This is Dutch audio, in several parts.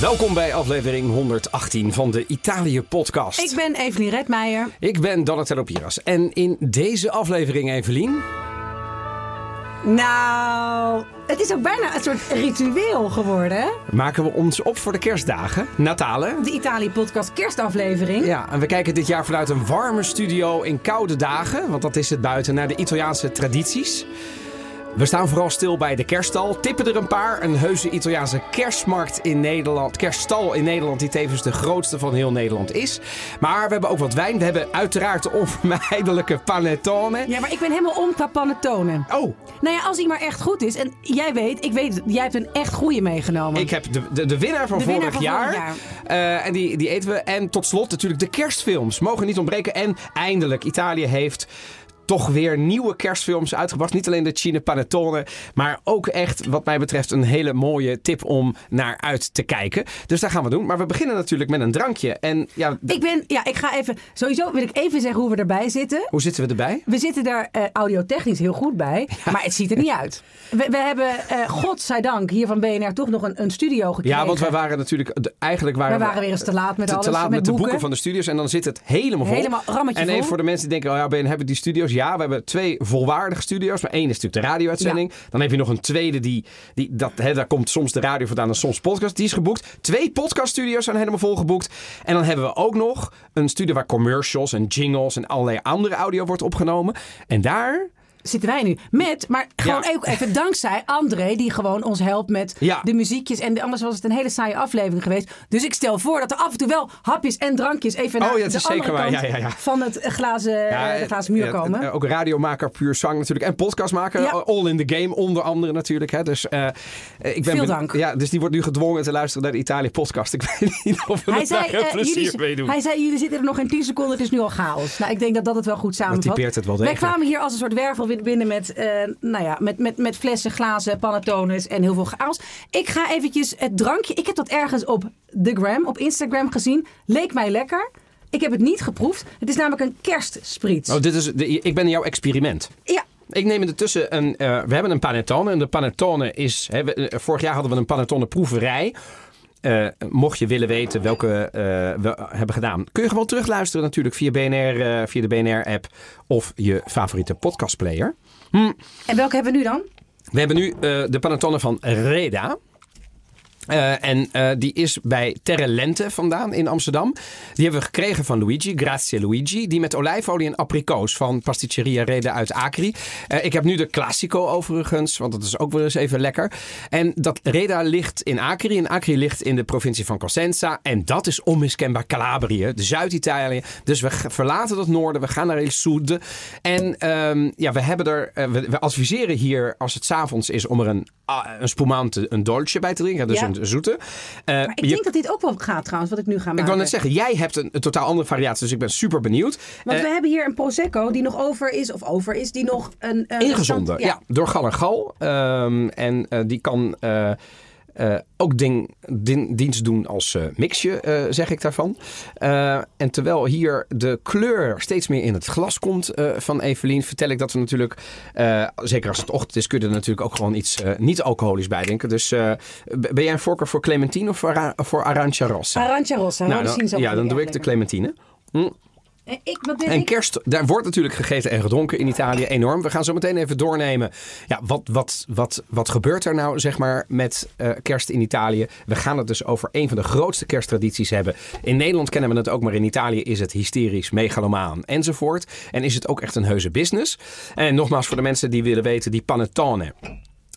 Welkom bij aflevering 118 van de Italië-podcast. Ik ben Evelien Redmeijer. Ik ben Donatello Piras. En in deze aflevering, Evelien... Nou, het is ook bijna een soort ritueel geworden, maken we ons op voor de kerstdagen. Natale. De Italië-podcast kerstaflevering. Ja, en we kijken dit jaar vanuit een warme studio in koude dagen, want dat is het buiten, naar de Italiaanse tradities. We staan vooral stil bij de kerststal, tippen er een paar. Een heuse Italiaanse kerstmarkt in Nederland, kerststal in Nederland, die tevens de grootste van heel Nederland is. Maar we hebben ook wat wijn. We hebben uiteraard de onvermijdelijke panettone. Ja, maar ik ben helemaal om qua panettone. Oh, Nou ja, als hij maar echt goed is. En jij weet, ik weet, jij hebt een echt goede meegenomen. Ik heb de, de, de winnaar van De vorig winnaar van jaar. vorig jaar. Eh, en die, die eten we. En tot slot natuurlijk de kerstfilms. Mogen niet ontbreken. En eindelijk, Italië heeft toch weer nieuwe kerstfilms uitgebracht. Niet alleen de Cine Panettone, maar ook echt, wat mij betreft, een hele mooie tip om naar uit te kijken. Dus daar gaan we doen. Maar we beginnen natuurlijk met een drankje. En ja, Ik ben, ja, ik ga even, sowieso wil ik even zeggen hoe we erbij zitten. hoe zitten we erbij? We zitten daar eh, audiotechnisch heel goed bij, maar het ziet er niet uit. We, we hebben, eh godzijdank, hier van BNR toch nog een, een studio gekregen. Ja, want wij waren natuurlijk, de- eigenlijk waren We waren weer eens te laat met te, alles, te laat met met, de boeken. van de studios. En dan zit het helemaal vol. Helemaal rammetje En even voor de mensen die denken, oh ja, Ben, hebben die studio's? Ja, we hebben twee volwaardige studio's. Maar één is natuurlijk de radio-uitzending. Dan heb je nog een tweede, die, die, dat, hè, daar komt soms de radio vandaan en soms podcast. Die is geboekt. Twee podcaststudio's zijn helemaal vol geboekt. En dan hebben we ook nog een studio waar commercials en jingles en allerlei andere audio wordt opgenomen. En daar... zitten wij nu. Met, maar gewoon Ja. ook even dankzij André, die gewoon ons helpt met Ja. de muziekjes. En anders was het een hele saaie aflevering geweest. Dus ik stel voor dat er af en toe wel hapjes en drankjes even Oh, naar ja, de andere kant van het glazen, eh, de glazen muur ja, komen. eh, Ook radiomaker, puur zang natuurlijk. En podcastmaker. Ja. All in the game, onder andere natuurlijk. Hè. Dus, eh, eh, ik ben Veel dank. Ja, dus die wordt nu gedwongen te luisteren naar de Italië-podcast. Ik weet niet of we hij, zei, eh, plezier jullie, doen. hij zei, jullie zitten er nog geen 10 seconden, het is nu al chaos. Nou, ik denk dat dat het wel goed samenvat. typeert het wel Wij degelijk. kwamen hier als een soort wervel binnen met, eh, nou ja, met, met, met flessen, glazen, panettones en heel veel chaos. Ik ga eventjes het drankje, ik heb dat ergens op de gram, op Instagram gezien. Leek mij lekker. Ik heb het niet geproefd. Het is namelijk een kerstsprits. Oh, dit is de, ik ben jouw experiment. Ja, Ik neem ertussen een. eh, we hebben een panettone. En de panettone is. Hè, we- eh, vorig jaar hadden we een panettone proeverij. Eh, mocht je willen weten welke eh, we hebben gedaan, kun je gewoon terugluisteren natuurlijk via, BNR, eh, via de BNR-app of je favoriete podcastplayer. en welke hebben we nu dan? We hebben nu de panettone van Reda. Eh, en eh, die is bij Terre Lente vandaan in Amsterdam. Die hebben we gekregen van Luigi, grazie Luigi. Die met olijfolie en abrikoos van Pasticceria Reda uit Acri. Eh, ik heb nu de Classico overigens, want dat is ook wel eens even lekker. En dat Reda ligt in Acri. En Acri ligt in de provincie van Cosenza. En dat is onmiskenbaar Calabrië, Zuid-Italië. Dus we verlaten het noorden, we gaan naar Il Sud. En ehm, ja, we hebben er, we, adviseren hier als het s'avonds is om er een, ah, een spumante, een dolce bij te drinken. Dus. Zoete. Eh, Maar ik je- denk dat dit ook wel gaat trouwens, wat ik nu ga maken. ik wil net zeggen, jij hebt een, een totaal andere variatie, dus ik ben super benieuwd. Want Eh, we hebben hier een Prosecco die nog over is, of over is, die nog een... Ingezonden, stand- ja. door Gal en Gal. Ehm, en eh, die kan eh, ook ding, din- dienst doen als eh, mixje, eh, zeg ik daarvan. En terwijl hier de kleur steeds meer in het glas komt van Evelien, vertel ik dat we natuurlijk, zeker als het ochtend is, kun je er natuurlijk ook gewoon iets niet-alcoholisch bij denken. Dus ben jij een voorkeur voor Clementine of voor, Ara- voor Arancia Rossa? Arancia Rossa, Nou, dan- ja, dan doe ik de. Clementine. En ik, wat ben En ik? kerst, daar wordt natuurlijk gegeten en gedronken in Italië enorm. We gaan zo meteen even doornemen. Ja, wat, wat, wat, wat gebeurt er nou, zeg maar, met eh, kerst in Italië? We gaan het dus over een van de grootste kersttradities hebben. In Nederland kennen we het ook, maar in Italië is het hysterisch, megalomaan enzovoort. En is het ook echt een heuse business. En nogmaals, voor de mensen die willen weten, die panettone.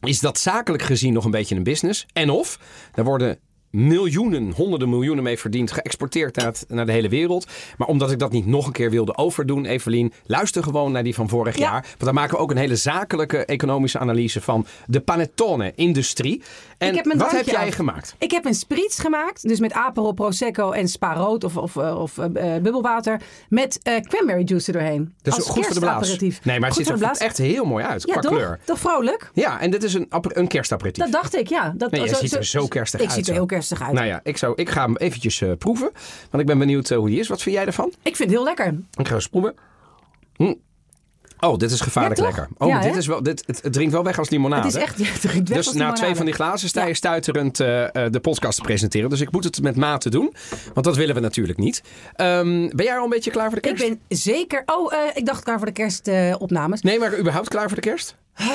Is dat zakelijk gezien nog een beetje een business? En of, daar worden miljoenen, honderden miljoenen mee verdiend, geëxporteerd naar, het- naar de hele wereld. Maar omdat ik dat niet nog een keer wilde overdoen, Evelien, luister gewoon naar die van vorig Ja. jaar. Want daar maken we ook een hele zakelijke economische analyse van de panettone-industrie. En heb wat heb jij af. gemaakt? Ik heb een spritz gemaakt, dus met Aperol, Prosecco en Spa Rood of, of, eh, of eh, eh, bubbelwater. Met eh, cranberry juice er doorheen. Is Als goed voor de blaas. Nee, maar het Goed ziet er echt heel mooi uit Ja, qua toch? kleur. Toch vrolijk? Ja, en dit is een, een kerstaperitief. Dat dacht ik, ja. Dat, Nee, je ziet er zo kerstig ik uit, Ik zie er heel kerstig uit. Nou ja, ik, zou, ik ga hem eventjes eh, proeven. Want ik ben benieuwd eh, hoe die is. Wat vind jij ervan? Ik vind het heel lekker. Ik ga eens proeven. Hm. Oh, dit is gevaarlijk Ja, lekker. Oh, Ja, dit hè? is wel, dit, het, het drinkt wel weg als limonade. Het is echt... Het drinkt weg Dus als na twee van die glazen sta je Ja. stuiterend eh, de podcast te presenteren. Dus ik moet het met mate doen. Want dat willen we natuurlijk niet. Ehm, ben jij al een beetje klaar voor de Ik kerst? ben zeker... Oh, ik dacht klaar voor de kerstopnames. Nee, maar überhaupt klaar voor de kerst? Eh,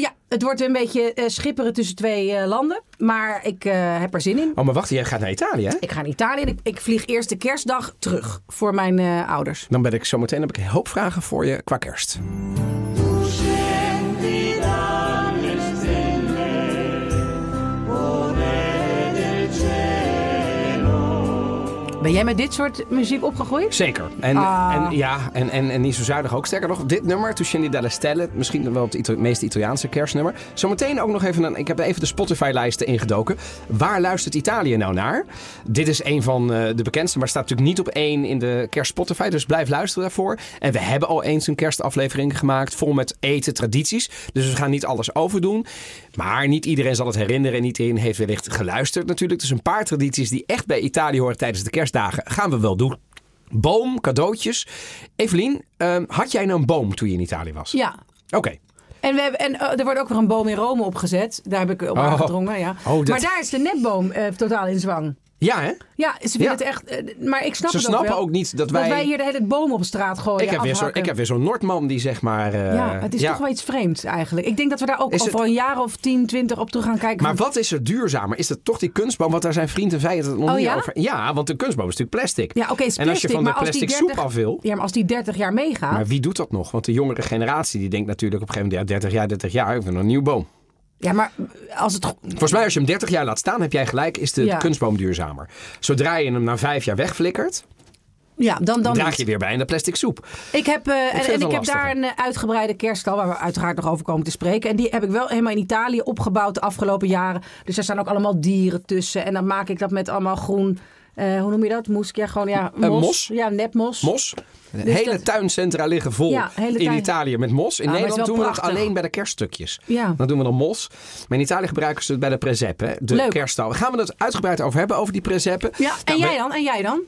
ja, het wordt een beetje eh, schipperen tussen twee eh, landen. Maar ik heb er zin in. Oh, maar wacht, jij gaat naar Italië, hè? Ik ga naar Italië en ik, ik vlieg eerst de kerstdag terug voor mijn ouders. Dan ben ik zo meteen heb ik een hoop vragen voor je qua kerst. Ben jij met dit soort muziek opgegroeid? Zeker. En, Ah. en, ja, en, en, en niet zo zuinig ook. Sterker nog, dit nummer, Tuscendi delle Stelle, misschien wel het Ita- meest Italiaanse kerstnummer. Zometeen ook nog even, een, ik heb even de Spotify-lijsten ingedoken. Waar luistert Italië nou naar? Dit is een van eh, de bekendste, maar staat natuurlijk niet op één in de kerst Spotify. Dus blijf luisteren daarvoor. En we hebben al eens een kerstaflevering gemaakt vol met eten, tradities. Dus we gaan niet alles overdoen. Maar niet iedereen zal het herinneren en niet iedereen heeft wellicht geluisterd natuurlijk. Dus een paar tradities die echt bij Italië horen tijdens de kerstdagen gaan we wel doen. Boom, cadeautjes. Evelien, ehm, had jij nou een boom toen je in Italië was? Ja. Oké. En, we hebben, en eh, er wordt ook weer een boom in Rome opgezet. Daar heb ik op Oh. aangedrongen, ja. Oh, dat- Maar daar is de netboom eh, totaal in zwang. Ja, hè? Ja, ze vinden Ja. het echt... eh, maar ik snap Ze het ook snappen wel. ook niet dat Dat wij... wij hier de hele boom op straat gooien. ik, heb weer zo, ik heb weer zo'n Noordman die zeg maar... eh, Ja, het is toch wel iets vreemds eigenlijk. Ik denk dat we daar ook Is het- over een jaar of 10, 20 op terug gaan kijken. Maar van- wat is er duurzamer? Is het toch die kunstboom? Want daar zijn vrienden en vijanden het nog Oh, niet ja? over. Ja, want de kunstboom is natuurlijk plastic. Ja, oké, en als je van de plastic 30 soep af wil... Ja, maar als die 30 jaar meegaat... Maar wie doet dat nog? Want de jongere generatie die denkt natuurlijk op een gegeven moment... Ja, 30 jaar, 30 jaar, ik wil een nieuwe boom. Ja, maar als het... Volgens mij als je hem 30 jaar laat staan, heb jij gelijk, is de Ja. kunstboom duurzamer. Zodra je hem na vijf jaar wegflikkert, Ja, dan, dan draag je weer bij in de plastic soep. Ik heb, eh, en, ik heb daar een eh, uitgebreide kerststal, waar we uiteraard nog over komen te spreken. En die heb ik wel helemaal in Italië opgebouwd de afgelopen jaren. Dus er staan ook allemaal dieren tussen. En dan maak ik dat met allemaal groen... eh, hoe noem je dat? Moes? Ja, gewoon ja, mos. Mos? Ja, nepmos. Mos. Dus hele dat- tuincentra liggen vol Ja, in tuin- Italië met mos. In Ah, Nederland doen we dat alleen bij de kerststukjes. Ja. Dan doen we dan mos. Maar in Italië gebruiken ze het bij de presepe, de Leuk. kerststal. Gaan we het uitgebreid over hebben, over die preseppen? Ja, en Nou, jij dan? En jij dan?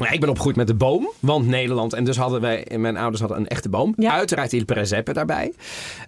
Nou, ik ben opgegroeid met de boom, want Nederland. En dus hadden wij, mijn ouders hadden een echte boom. Ja. Uiteraard die presepe daarbij.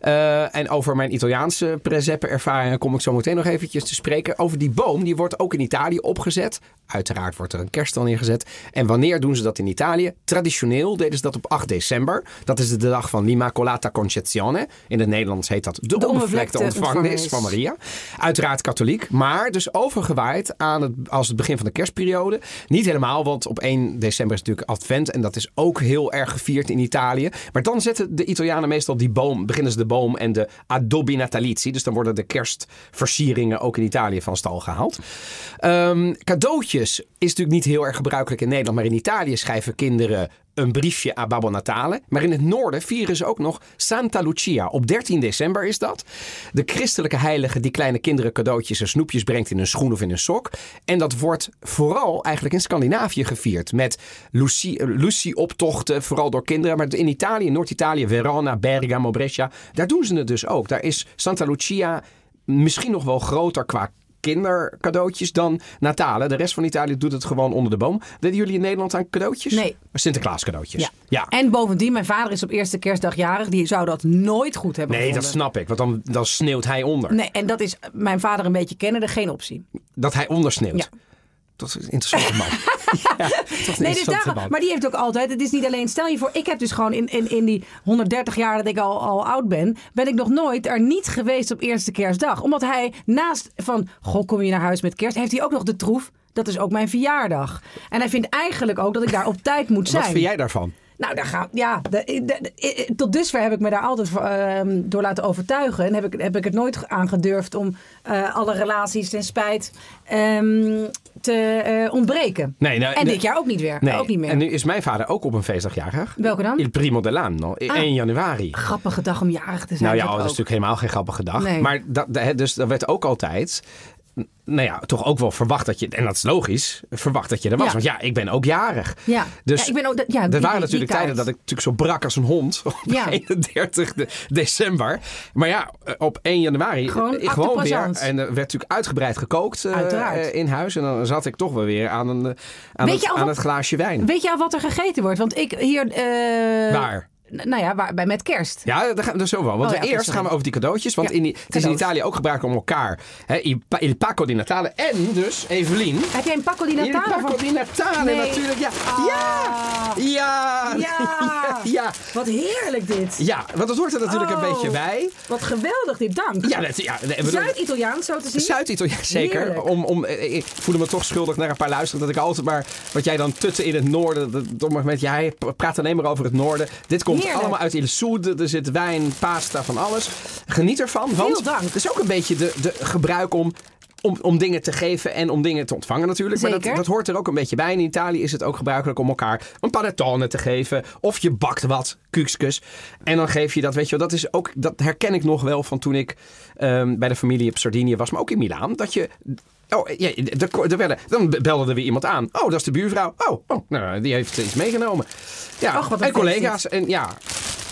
Eh, en over mijn Italiaanse presepe ervaringen kom ik zo meteen nog eventjes te spreken. Over die boom, die wordt ook in Italië opgezet. Uiteraard wordt er een kerststal neergezet. En wanneer doen ze dat in Italië? Traditioneel deden ze dat op 8 december. Dat is de dag van l'Immacolata Concezione. In het Nederlands heet dat de, De onbevlekte ontvangenis. van Maria. Uiteraard katholiek, maar dus overgewaaid aan het, als het begin van de kerstperiode. Niet helemaal, want op 1 december is natuurlijk advent en dat is ook heel erg gevierd in Italië. Maar dan zetten de Italianen meestal die boom, beginnen ze de boom en de addobbi natalizi. Dus dan worden de kerstversieringen ook in Italië van stal gehaald. Ehm, cadeautjes is natuurlijk niet heel erg gebruikelijk in Nederland, maar in Italië schrijven kinderen een briefje aan Babbo Natale. Maar in het noorden vieren ze ook nog Santa Lucia. Op 13 december is dat. De christelijke heilige die kleine kinderen cadeautjes en snoepjes brengt in een schoen of in een sok. En dat wordt vooral eigenlijk in Scandinavië gevierd. Met eh, Lucie-optochten, vooral door kinderen. Maar in Italië, Noord-Italië, Verona, Bergamo, Brescia, daar doen ze het dus ook. Daar is Santa Lucia misschien nog wel groter qua kindercadeautjes dan Natale. De rest van Italië doet het gewoon onder de boom. Deden jullie in Nederland aan cadeautjes? Nee. Sinterklaas cadeautjes. Ja. ja. En bovendien, mijn vader is op eerste kerstdag jarig. Die zou dat nooit goed hebben Nee, dat snap ik. Want dan, dan sneeuwt hij onder. Nee, en dat is mijn vader een beetje kennen, geen optie. Dat hij ondersneeuwt. Ja. Dat is een interessante man. ja, dat is een Nee, dus interessante daarom, man. maar die heeft ook altijd. Het is niet alleen. Stel je voor, ik heb dus gewoon in, in, in die 130 jaar dat ik al, al oud ben, ben ik nog nooit er niet geweest op eerste kerstdag. Omdat hij naast van, goh, kom je naar huis met kerst, heeft hij ook nog de troef. Dat is ook mijn verjaardag. En hij vindt eigenlijk ook dat ik daar op tijd moet zijn. Wat vind jij daarvan? Nou, daar gaan, ja, de- de- de- tot dusver heb ik me daar altijd ehm, door laten overtuigen. En heb ik, heb ik het nooit aangedurfd om eh, alle relaties ten spijt ehm, te eh, ontbreken. Nee, nou, en dit jaar ook niet, weer, Nee. ook niet meer. En nu is mijn vader ook op een feestdag jarig. Welke dan? Il primo dell'anno. Ah. 1 januari. Grappige dag om jarig te zijn. Nou ja, dat dat is natuurlijk helemaal geen grappige dag. Nee. Maar dat, dat- dus er werd ook altijd, nou ja, toch ook wel verwacht dat je, en dat is logisch, verwacht dat je er was. Ja. Want ja, ik ben ook jarig. Ja, Dus ja, ik ben ook. dat- Ja, er waren die- natuurlijk tijden dat ik natuurlijk zo brak als een hond op Ja. 31 de- december. Maar ja, eh, op 1 januari Gewoon eh, gewoon weer. En er werd natuurlijk uitgebreid gekookt eh, in huis. En dan zat ik toch wel weer aan, een, aan, het, aan wat- het glaasje wijn. Weet je al wat er gegeten wordt? Want ik hier. eh, Waar? Nou ja, waar, bij met kerst. Ja, daar gaan we er zo wel. Want Oh ja, eerst gaan we over die cadeautjes. Want Ja, in die, het is in. Italië ook gebruikt om elkaar. Hè, il, pa- il Paco di Natale. En dus, Evelien. Heb jij een Paco di Il Natale Paco van... di Natale Nee. natuurlijk. Ja. Ah. ja. Ja. Ja. ja. Wat heerlijk dit. Ja, want dat hoort er natuurlijk een Oh. beetje bij. Wat geweldig dit, dank. Ja, dat, ja Zuid-Italiaans, zo te zien. Zuid-Italië, zeker. Heerlijk. Om, om, eh, ik voelde me toch schuldig naar een paar luisteren. Dat ik altijd maar, wat jij dan tutten in het noorden. Dat domme moment, jij praat alleen maar over het noorden. Dit komt Heerlijk. allemaal uit Il Sud. Er zit wijn, pasta, van alles. Geniet ervan. Want Veel dank. het is ook een beetje de, de gebruik om... Om, om dingen te geven en om dingen te ontvangen natuurlijk. Maar dat, Zeker. dat hoort er ook een beetje bij. In Italië is het ook gebruikelijk om elkaar een panettone te geven. Of je bakt wat, kukskus. En dan geef je dat, weet je wel. Dat, is ook, dat herken ik nog wel van toen ik ehm, bij de familie op Sardinië was. Maar ook in Milaan. Dat je... Oh, ja, er, er werden, dan belde er weer iemand aan. Oh, dat is de buurvrouw. Oh, oh nou, die heeft iets meegenomen. Ja, Och, en collega's. En ja,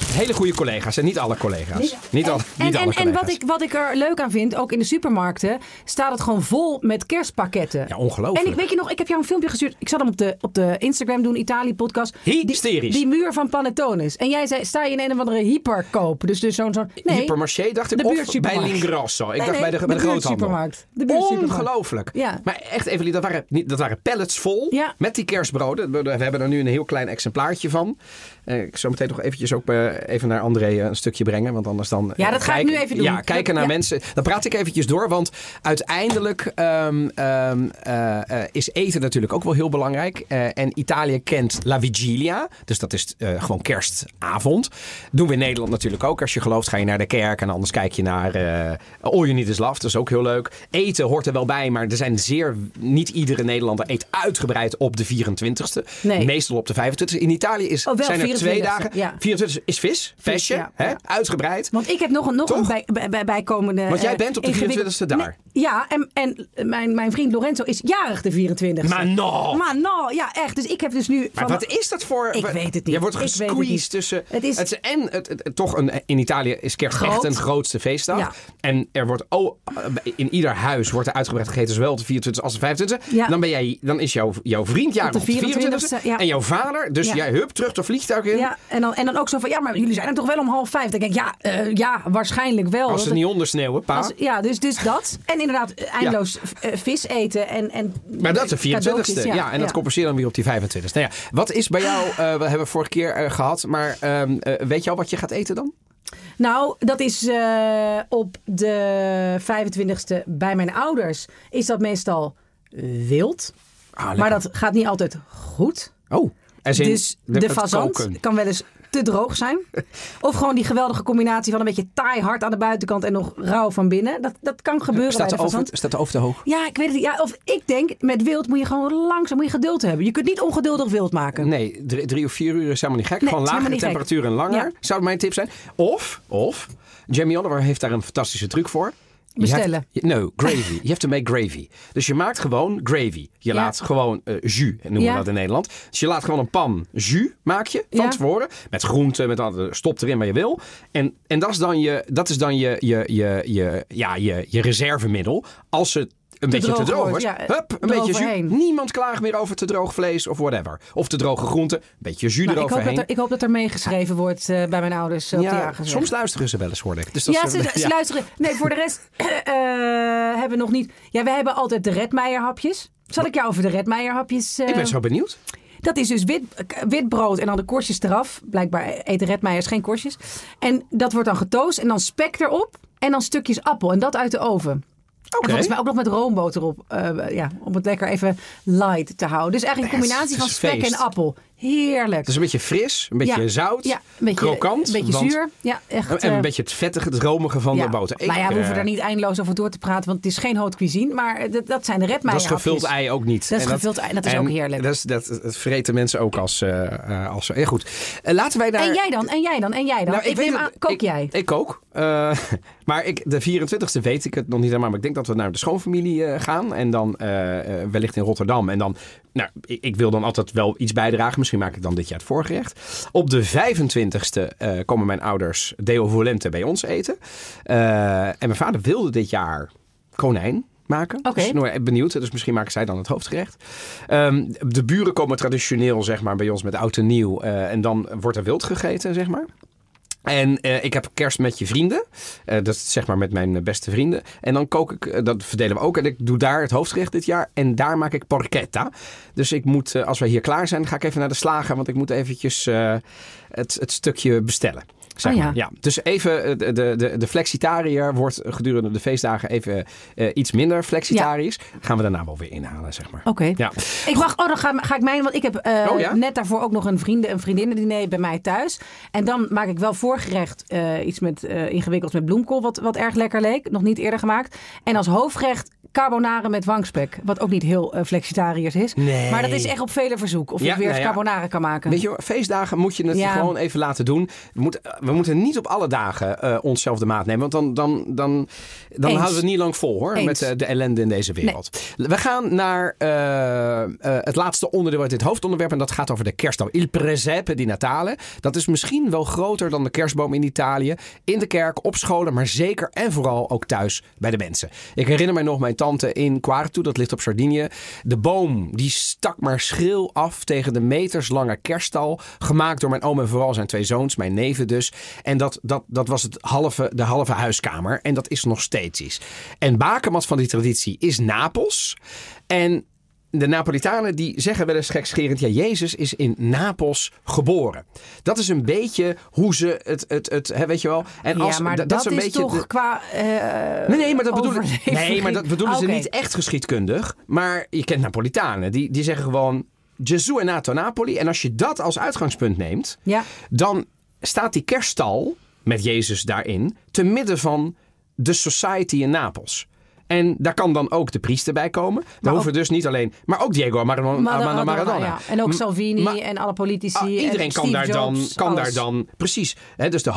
hele goede collega's. En niet alle collega's. Niet, al, En, niet en, alle en collega's. wat, ik, wat ik er leuk aan vind, ook in de supermarkten, staat het gewoon vol met kerstpakketten. Ja, ongelooflijk. En ik weet je nog, ik heb jou een filmpje gestuurd. Ik zat hem op de, op de Instagram doen, Italië podcast. Hysterisch. Die, die muur van Panettones. En jij zei, sta je in een of andere hyperkoop. Dus, dus zo'n... zo'n nee, Hypermarché dacht ik. de Of bij. Lingrosso. Ik Nee, dacht nee, bij de, bij de, groothandel. buurtsupermarkt. De. Ongelooflijk. Ja. Maar echt, Evelien, dat waren, niet, dat waren pallets vol Ja. met die kerstbroden. We, we hebben er nu een heel klein exemplaartje van. Eh, ik zal meteen nog eventjes ook eh, even naar André eh, een stukje brengen. Want anders dan... Ja, dat ga ik nu even doen. Ja, kijken naar Ja. mensen. Dan praat ik eventjes door. Want uiteindelijk ehm, ehm, eh, eh, is eten natuurlijk ook wel heel belangrijk. En Italië kent La Vigilia. Dus dat is gewoon kerstavond. Doen we in Nederland natuurlijk ook. Als je gelooft ga je naar de kerk. En anders kijk je naar All You Need Is Love. Dat is ook heel leuk. Eten hoort er wel bij. Maar er zijn zeer... Niet iedere Nederlander eet uitgebreid op de 24ste. Nee. Meestal op de 25ste. In Italië is, Oh, wel zijn er twee 24e, dagen. ja. 24 is vis. Visje. ja, hè? ja. Uitgebreid. Want ik heb nog een, nog een bij, bij, bij- bijkomende... Want jij eh, bent op de ingewikkeld- 24e daar. Ja, en, en mijn, mijn vriend Lorenzo is jarig de 24e. Maar no! Maar nou, ja echt. Dus ik heb dus nu... Maar van- wat is dat voor... Ik weet het niet. Je wordt gesqueezed tussen... Het is- het en het, het- het- toch een, in Italië is kerst Groot. echt een grootste feestdag. Ja. En er wordt oh, in ieder huis wordt er uitgebreid gegeten, zowel op de 24 als de 25. Ja. Dan, ben jij, dan is jouw, jouw vriend jarig Op de de 24e, 24e. ja. En jouw vader, dus Ja. jij hup terug de vliegtuig in. Ja, en dan, en dan ook zo van, ja, maar jullie zijn er toch wel om half vijf? Dan denk ik, ja, eh, ja waarschijnlijk wel. Als ze niet ondersneeuwen, pa. als- ja, dus, dus dat. En inderdaad, eh, eindeloos eh, vis eten en, en Maar dat is de 24ste. cadeautjes, Ja, en dat compenseer je dan weer op die 25ste. Nou ja, wat is bij jou, eh, we hebben vorige keer eh, gehad, maar ehm, eh, weet je al wat je gaat eten dan? Nou, dat is op de 25e bij mijn ouders. Is dat meestal wild. Ah, maar dat gaat niet altijd goed. Oh, dus de, fazant koken. kan wel eens te droog zijn. Of gewoon die geweldige combinatie van een beetje taai hard aan de buitenkant en nog rauw van binnen. Dat, dat kan gebeuren Staat bij de, de over, staat de over te hoog? Ja, ik weet het niet. Ja, of ik denk, met wild moet je gewoon langzaam moet je geduld hebben. Je kunt niet ongeduldig wild maken. Nee, drie, drie of vier uur is helemaal niet gek. Nee, Gewoon lagere temperatuur en langer. Ja. Zou mijn tip zijn. Of, of, Jamie Oliver heeft daar een fantastische truc voor. Bestellen. no, gravy. You have to make gravy. Dus je maakt gewoon gravy. Je Ja. laat gewoon eh, jus, noemen Ja. we dat in Nederland. Dus je laat gewoon een pan jus, maak je, van Ja. tevoren. Met groenten, met al- stop erin wat je wil. En, en dat is dan je, dat is dan je, je, je, je, ja, je, je reservemiddel. Als het een beetje te droog wordt, ja, Hup, een beetje jus. eroverheen. Niemand klaagt meer over te droog vlees of whatever. Of te droge groenten. Een beetje jus Nou, ik, hoop eroverheen. dat er, ik hoop dat er meegeschreven wordt eh, bij mijn ouders. eh, op ja, soms luisteren ze wel eens, hoor ik. Dus dat Ja, ze, ze luisteren. Nee, voor de rest eh, hebben we nog niet. Ja, wij hebben altijd de Redmeijer hapjes. Zal ik jou over de Redmeijer hapjes... eh, Ik ben zo benieuwd. Dat is dus wit, wit brood en dan de korstjes eraf. Blijkbaar eten Redmeijers geen korstjes. En dat wordt dan getoast en dan spek erop. En dan stukjes appel. En dat uit de oven. En Oké. volgens mij ook nog met roomboter op. eh, ja, om het lekker even light te houden. Dus eigenlijk een combinatie van spek feest. en appel. Heerlijk. Het is een beetje fris, een beetje Ja. zout, ja, een beetje, krokant. Een beetje want- zuur. Ja, echt. En een eh, beetje het vettige, het romige van ja. de boter. Ik, maar ja, we hoeven eh, daar niet eindeloos over door te praten. Want het is geen haute cuisine. Maar eh, dat, dat zijn de Dat Redmeijer is gevuld ei ook niet. Dat is En gevuld ei, dat is ook heerlijk. Dat, is, dat, dat vreten mensen ook als... eh eh, als ja, goed. Eh, laten wij daar... En jij dan? En jij dan? En jij dan? Nou, ik weet aan, kook ik, jij? Ik kook. Eh, maar ik, de 24e weet ik het nog niet helemaal. Maar ik denk dat we naar de schoonfamilie eh, gaan. En dan eh, eh, wellicht in Rotterdam. En dan, nou, ik, ik wil dan altijd wel iets bijdragen. Misschien maak ik dan dit jaar het voorgerecht. Op de 25e eh, komen mijn ouders Deo Volente bij ons eten. Eh, en mijn vader wilde dit jaar konijn. maken. Oké. Dus nou, benieuwd, dus misschien maken zij dan het hoofdgerecht. Ehm, de buren komen traditioneel zeg maar, bij ons met oud en nieuw. eh, en dan wordt er wild gegeten, zeg maar. En eh, ik heb kerst met je vrienden. Eh, dat is zeg maar met mijn beste vrienden. En dan kook ik, eh, dat verdelen we ook. En ik doe daar het hoofdgerecht dit jaar. En daar maak ik porchetta. Dus ik moet, als wij hier klaar zijn, ga ik even naar de slager. Want ik moet eventjes het, het stukje bestellen. Zeg Oh ja. maar. ja. Dus even, eh, de, de, de, flexitariër wordt gedurende de feestdagen even eh, iets minder flexitarisch. Gaan we daarna wel weer inhalen, zeg maar. Oké. Ja. Ik wacht, oh, dan ga, ga ik mijn, want ik heb eh, Oh, ja? net daarvoor ook nog een vrienden, een vriendinnendiner bij mij thuis. En dan maak ik wel voorgerecht iets met ingewikkelds met bloemkool, wat, wat erg lekker leek. Nog niet eerder gemaakt. En als hoofdgerecht carbonara met wangspek, wat ook niet heel eh, flexitariërs is. Nee. Maar dat is echt op vele verzoek. Of Ja, ik weer nou ja. carbonara kan maken. Weet je, feestdagen moet je het Ja. gewoon even laten doen. We moeten, we moeten niet op alle dagen eh, onszelf de maat nemen. Want dan, dan, dan, dan houden we het niet lang vol hoor. Eens. Met eh, de ellende in deze wereld. We gaan naar eh, eh, het laatste onderdeel uit dit hoofdonderwerp. En dat gaat over de kerstboom. Il presepe di Natale. Dat is misschien wel groter dan de kerstboom in Italië. In de kerk, op scholen, maar zeker en vooral ook thuis bij de mensen. Ik herinner mij nog mijn tante in Quartu, dat ligt op Sardinië. De boom die stak maar schril af tegen de meterslange kerststal. Gemaakt door mijn oom en vooral zijn twee zoons, mijn neven dus. En dat, dat, dat was het halve, de halve huiskamer. En dat is nog steeds iets. En bakermat van die traditie is Napels. En de Napolitanen die zeggen wel eens gekscherend... ja, Jezus is in Napels geboren. Dat is een beetje hoe ze het... het, het hè, weet je wel? En ja, als, maar dat, dat, is een is beetje toch de- qua eh, Nee, nee, maar dat bedoelen, nee, maar dat bedoelen ze niet echt geschiedkundig. Maar je kent Napolitanen. Die, die zeggen gewoon... Gesù è nato Napoli. En als je dat als uitgangspunt neemt... Ja. dan staat die kerststal met Jezus daarin... te midden van de society in Napels. En daar kan dan ook de priester bij komen. Daar Maar hoeven dus niet alleen... Maar ook Diego Maradona. Maradona, Maradona. ja. En ook Salvini en alle politici. Ah, iedereen en kan, Steve daar, dan, kan daar dan, precies. Hè, dus de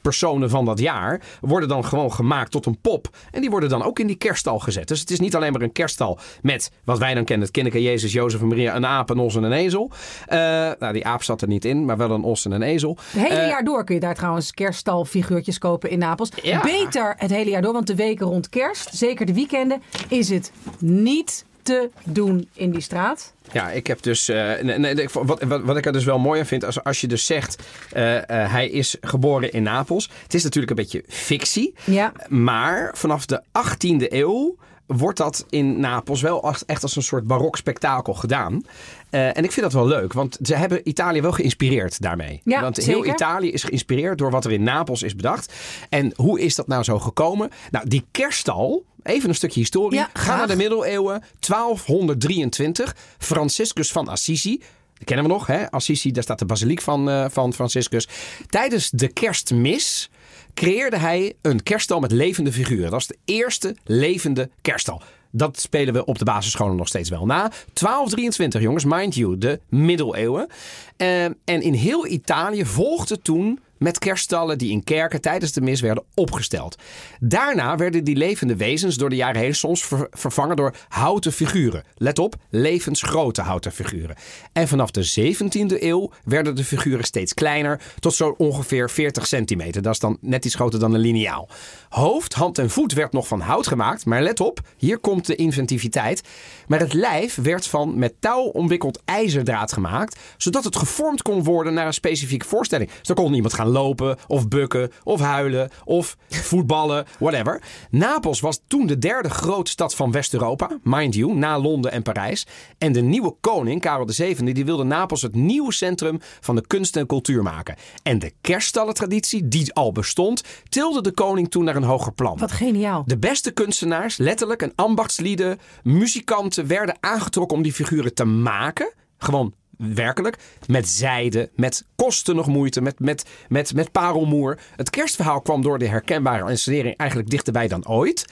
hoofdpersonen van dat jaar worden dan gewoon gemaakt tot een pop. En die worden dan ook in die kerststal gezet. Dus het is niet alleen maar een kerststal met wat wij dan kennen: het kindje Jezus, Jozef en Maria, een aap, een os en een ezel. Eh, nou, die aap zat er niet in, maar wel een os en een ezel. Het hele Eh, jaar door kun je daar trouwens kerststalfiguurtjes kopen in Napels. Ja. Beter het hele jaar door, want de weken rond kerst, zeker de weekenden, is het niet te doen in die straat. Ja, ik heb dus. eh, nee, wat, wat, wat ik er dus wel mooi aan vind, als, als je dus zegt. eh, eh, hij is geboren in Napels. Het is natuurlijk een beetje fictie. Ja. Maar vanaf de 18e eeuw wordt dat in Napels wel echt als een soort barok spektakel gedaan. Eh, en ik vind dat wel leuk, want ze hebben Italië wel geïnspireerd daarmee. Ja, want heel zeker. Italië is geïnspireerd door wat er in Napels is bedacht. En hoe is dat nou zo gekomen? Nou, die kerststal, even een stukje historie. Ja, Ga naar de middeleeuwen, 1223. Franciscus van Assisi. Dat kennen we nog, hè? Assisi, daar staat de basiliek van, eh, van Franciscus. Tijdens de kerstmis creëerde hij een kerststal met levende figuren. Dat is de eerste levende kerststal. Dat spelen we op de basisscholen nog steeds wel na. 1223, jongens, mind you, de middeleeuwen. Eh, en in heel Italië volgde toen met kerststallen die in kerken tijdens de mis werden opgesteld. Daarna werden die levende wezens door de jaren heen soms ver- vervangen door houten figuren. Let op, levensgrote houten figuren. En vanaf de 17e eeuw werden de figuren steeds kleiner, tot zo ongeveer 40 centimeter. Dat is dan net iets groter dan een liniaal. Hoofd, hand en voet werd nog van hout gemaakt, maar let op, hier komt de inventiviteit. Maar het lijf werd van met touw omwikkeld ijzerdraad gemaakt, zodat het gevormd kon worden naar een specifieke voorstelling. Dus dan kon iemand gaan lopen, of bukken, of huilen, of voetballen, whatever. Napels was toen de derde grote stad van West-Europa, mind you, na Londen en Parijs. En de nieuwe koning, Karel VII, die wilde Napels het nieuwe centrum van de kunst en cultuur maken. En de kerststallentraditie, die al bestond, tilde de koning toen naar een hoger plan. Wat geniaal. De beste kunstenaars, letterlijk, en ambachtslieden, muzikanten werden aangetrokken om die figuren te maken. Gewoon werkelijk. Met zijde, met kosten nog moeite, met, met, met, met parelmoer. Het kerstverhaal kwam door de herkenbare installering eigenlijk dichterbij dan ooit.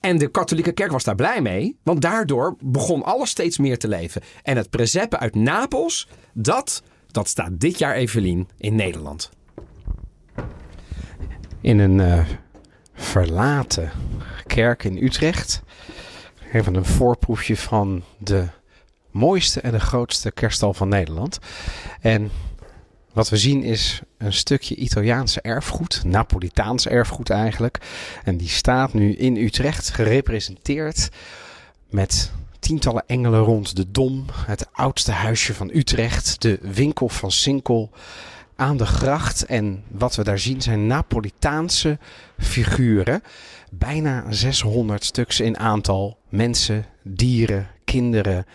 En de katholieke kerk was daar blij mee, want daardoor begon alles steeds meer te leven. En het presepe uit Napels, dat, dat staat dit jaar, Evelien, in Nederland. In een eh, verlaten kerk in Utrecht. Even een voorproefje van de mooiste en de grootste kerststal van Nederland. En Wat we zien is een stukje Italiaanse erfgoed, Napolitaans erfgoed eigenlijk. En die staat nu in Utrecht gerepresenteerd met tientallen engelen rond de Dom, het oudste huisje van Utrecht, de winkel van Sinkel aan de gracht. En wat we daar zien zijn Napolitaanse figuren. Bijna 600 stuks in aantal. Mensen, dieren, kinderen.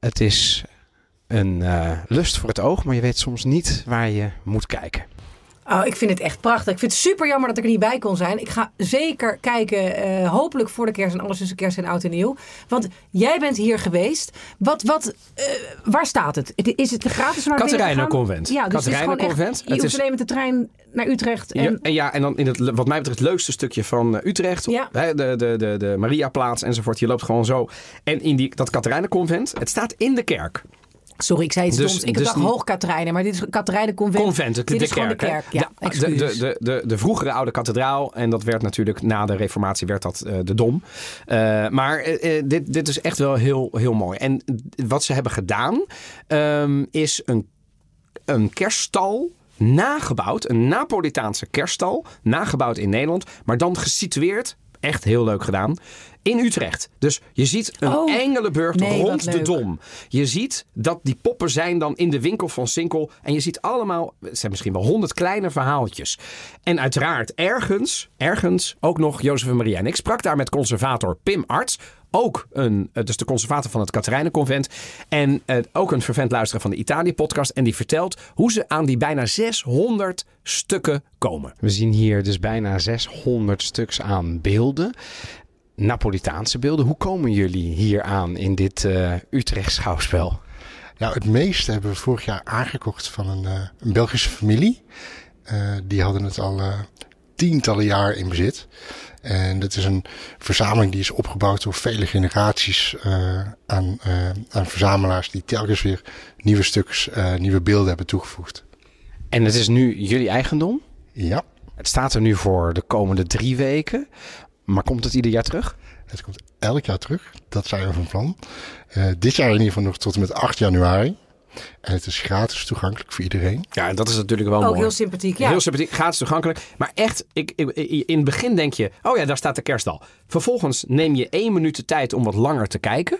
Het is een uh, lust voor het oog, maar je weet soms niet waar je moet kijken. Oh, ik vind het echt prachtig. Ik vind het super jammer dat ik er niet bij kon zijn. Ik ga zeker kijken, uh, hopelijk voor de kerst en alles tussen kerst en oud en nieuw. Want jij bent hier geweest. Wat, wat, uh, waar staat het? Is het gratis naar Katerijnen Convent. Ja, dus Katerijnen Convent. je hoeft is... alleen met de trein naar Utrecht. En... Ja, en ja, en dan in het, wat mij betreft, het leukste stukje van Utrecht. Ja. Hè, de, de, de, de Mariaplaats enzovoort. Je loopt gewoon zo. En in die, dat Katerijnen Convent, het staat in de kerk. Sorry, ik zei iets dus, doms. Ik dus dacht Hoogkaterijnen, maar dit is Katerijnen Convent. Convent, de, dit is kerk, de kerk. Ja, de, de, de, de, de, vroegere oude kathedraal. En dat werd natuurlijk na de reformatie werd dat uh, de Dom. Uh, maar uh, dit, dit is echt wel heel, heel mooi. En wat ze hebben gedaan um, is een, een kerststal nagebouwd. Een Napolitaanse kerststal. Nagebouwd in Nederland. Maar dan gesitueerd echt heel leuk gedaan in Utrecht. Dus je ziet een oh, engelenburg rond de Dom. Je ziet dat die poppen zijn dan in de winkel van Sinkel. En je ziet allemaal, het zijn misschien wel honderd kleine verhaaltjes. En uiteraard ergens, ergens ook nog Jozef en Maria. En ik sprak daar met conservator Pim Arts. Ook een, dus de conservator van het Katerijnenconvent. En uh, ook een vervent luisteraar van de Italië-podcast. En die vertelt hoe ze aan die bijna 600 stukken komen. We zien hier dus bijna 600 stuks aan beelden. Napolitaanse beelden. Hoe komen jullie hier aan in dit uh, Utrecht schouwspel? Nou, het meeste hebben we vorig jaar aangekocht van een, uh, een Belgische familie. Uh, die hadden het al tientallen jaar in bezit. En dat is een verzameling die is opgebouwd door vele generaties aan, aan verzamelaars die telkens weer nieuwe stuks, nieuwe beelden hebben toegevoegd. En het is nu jullie eigendom? Ja. Het staat er nu voor de komende drie weken. Maar komt het ieder jaar terug? Het komt elk jaar terug. Dat zijn we van plan. Uh, dit jaar in ieder geval nog tot en met 8 januari. En het is gratis toegankelijk voor iedereen. Ja, en dat is natuurlijk wel Ook mooi. heel sympathiek, ja. Heel sympathiek, gratis toegankelijk. Maar echt, ik, ik, in het begin denk je... Oh ja, daar staat de kerststal. Vervolgens neem je één minuut de tijd om wat langer te kijken.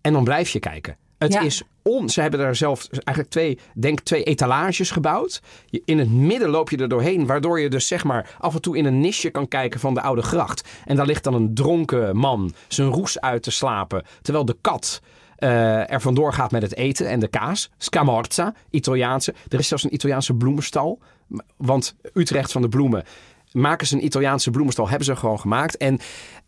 En dan blijf je kijken. Het is on. Ze hebben daar zelf eigenlijk twee, denk twee etalages gebouwd. in het midden loop je er doorheen, waardoor je dus zeg maar af en toe in een nisje kan kijken van de oude gracht. En daar ligt dan een dronken man zijn roes uit te slapen, terwijl de kat uh, er vandoor gaat met het eten en de kaas. Scamorza, Italiaanse. Er is zelfs een Italiaanse bloemenstal. Want Utrecht van de bloemen maken ze een Italiaanse bloemenstal. Hebben ze gewoon gemaakt. En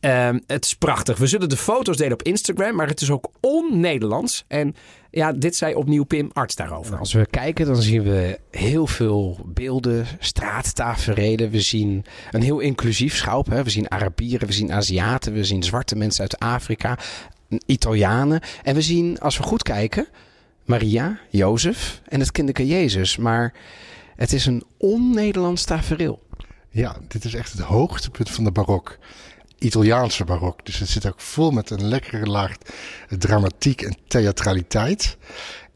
uh, het is prachtig. We zullen de foto's delen op Instagram. Maar het is ook on-Nederlands. En ja, dit zei opnieuw Pim Arts daarover. Als we kijken, dan zien we heel veel beelden, straattaferelen. We zien een heel inclusief schouw. We zien Arabieren, we zien Aziaten, we zien zwarte mensen uit Afrika, Italianen. En we zien, als we goed kijken, Maria, Jozef en het kinderke Jezus. Maar het is een on-Nederlands tafereel. Ja, dit is echt het hoogtepunt van de barok. Italiaanse barok. Dus het zit ook vol met een lekkere laag dramatiek en theatraliteit.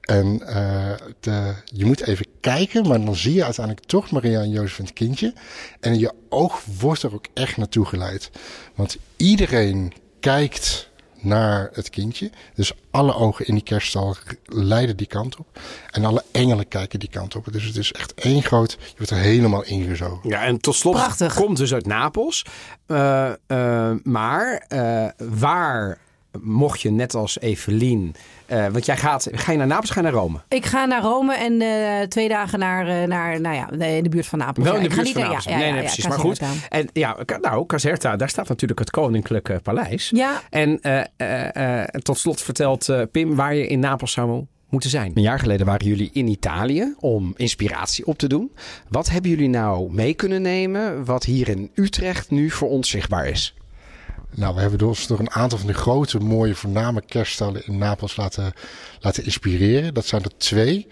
En uh, de, je moet even kijken, maar dan zie je uiteindelijk toch Maria en Jozef en het kindje. En je oog wordt er ook echt naartoe geleid. Want iedereen kijkt naar het kindje. Dus alle ogen in die kerststal leiden die kant op. En alle engelen kijken die kant op. Dus het is echt één groot... Je wordt er helemaal ingezogen. Ja, en tot slot Prachtig. komt dus uit Napels. Uh, uh, maar uh, waar mocht je net als Evelien uh, want jij gaat, ga je naar Napels, ga je naar Rome? Ik ga naar Rome en uh, twee dagen naar, uh, naar, nou ja, in de buurt van Napels. Wel in de buurt van Napels. Ja, nee, nee, precies. maar goed. En ja, nou, Caserta, daar staat natuurlijk het Koninklijke Paleis. Ja. En tot slot vertelt Pim waar je in Napels zou moeten zijn. Een jaar geleden waren jullie in Italië om inspiratie op te doen. Wat hebben jullie nou mee kunnen nemen wat hier in Utrecht nu voor ons zichtbaar is? Nou, we hebben ons door een aantal van de grote, mooie, voorname kerststallen in Napels laten, laten inspireren. Dat zijn er twee.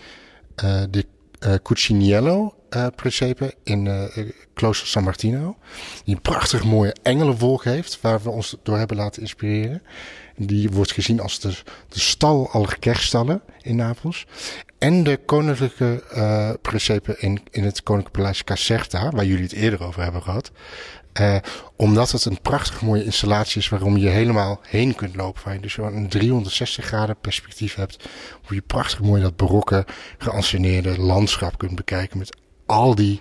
Uh, de uh, Cuciniello uh, Presepe in uh, Klooster San Martino. Die een prachtig mooie engelenwolk heeft, waar we ons door hebben laten inspireren. Die wordt gezien als de, de stal aller kerststallen in Napels. en de koninklijke uh, presepe in, in het Koninklijke Paleis Caserta, waar jullie het eerder over hebben gehad. Uh, omdat het een prachtig mooie installatie is waarom je helemaal heen kunt lopen. Waar je dus een 360 graden perspectief hebt. Hoe je prachtig mooi dat barokke geanceneerde landschap kunt bekijken. Met al die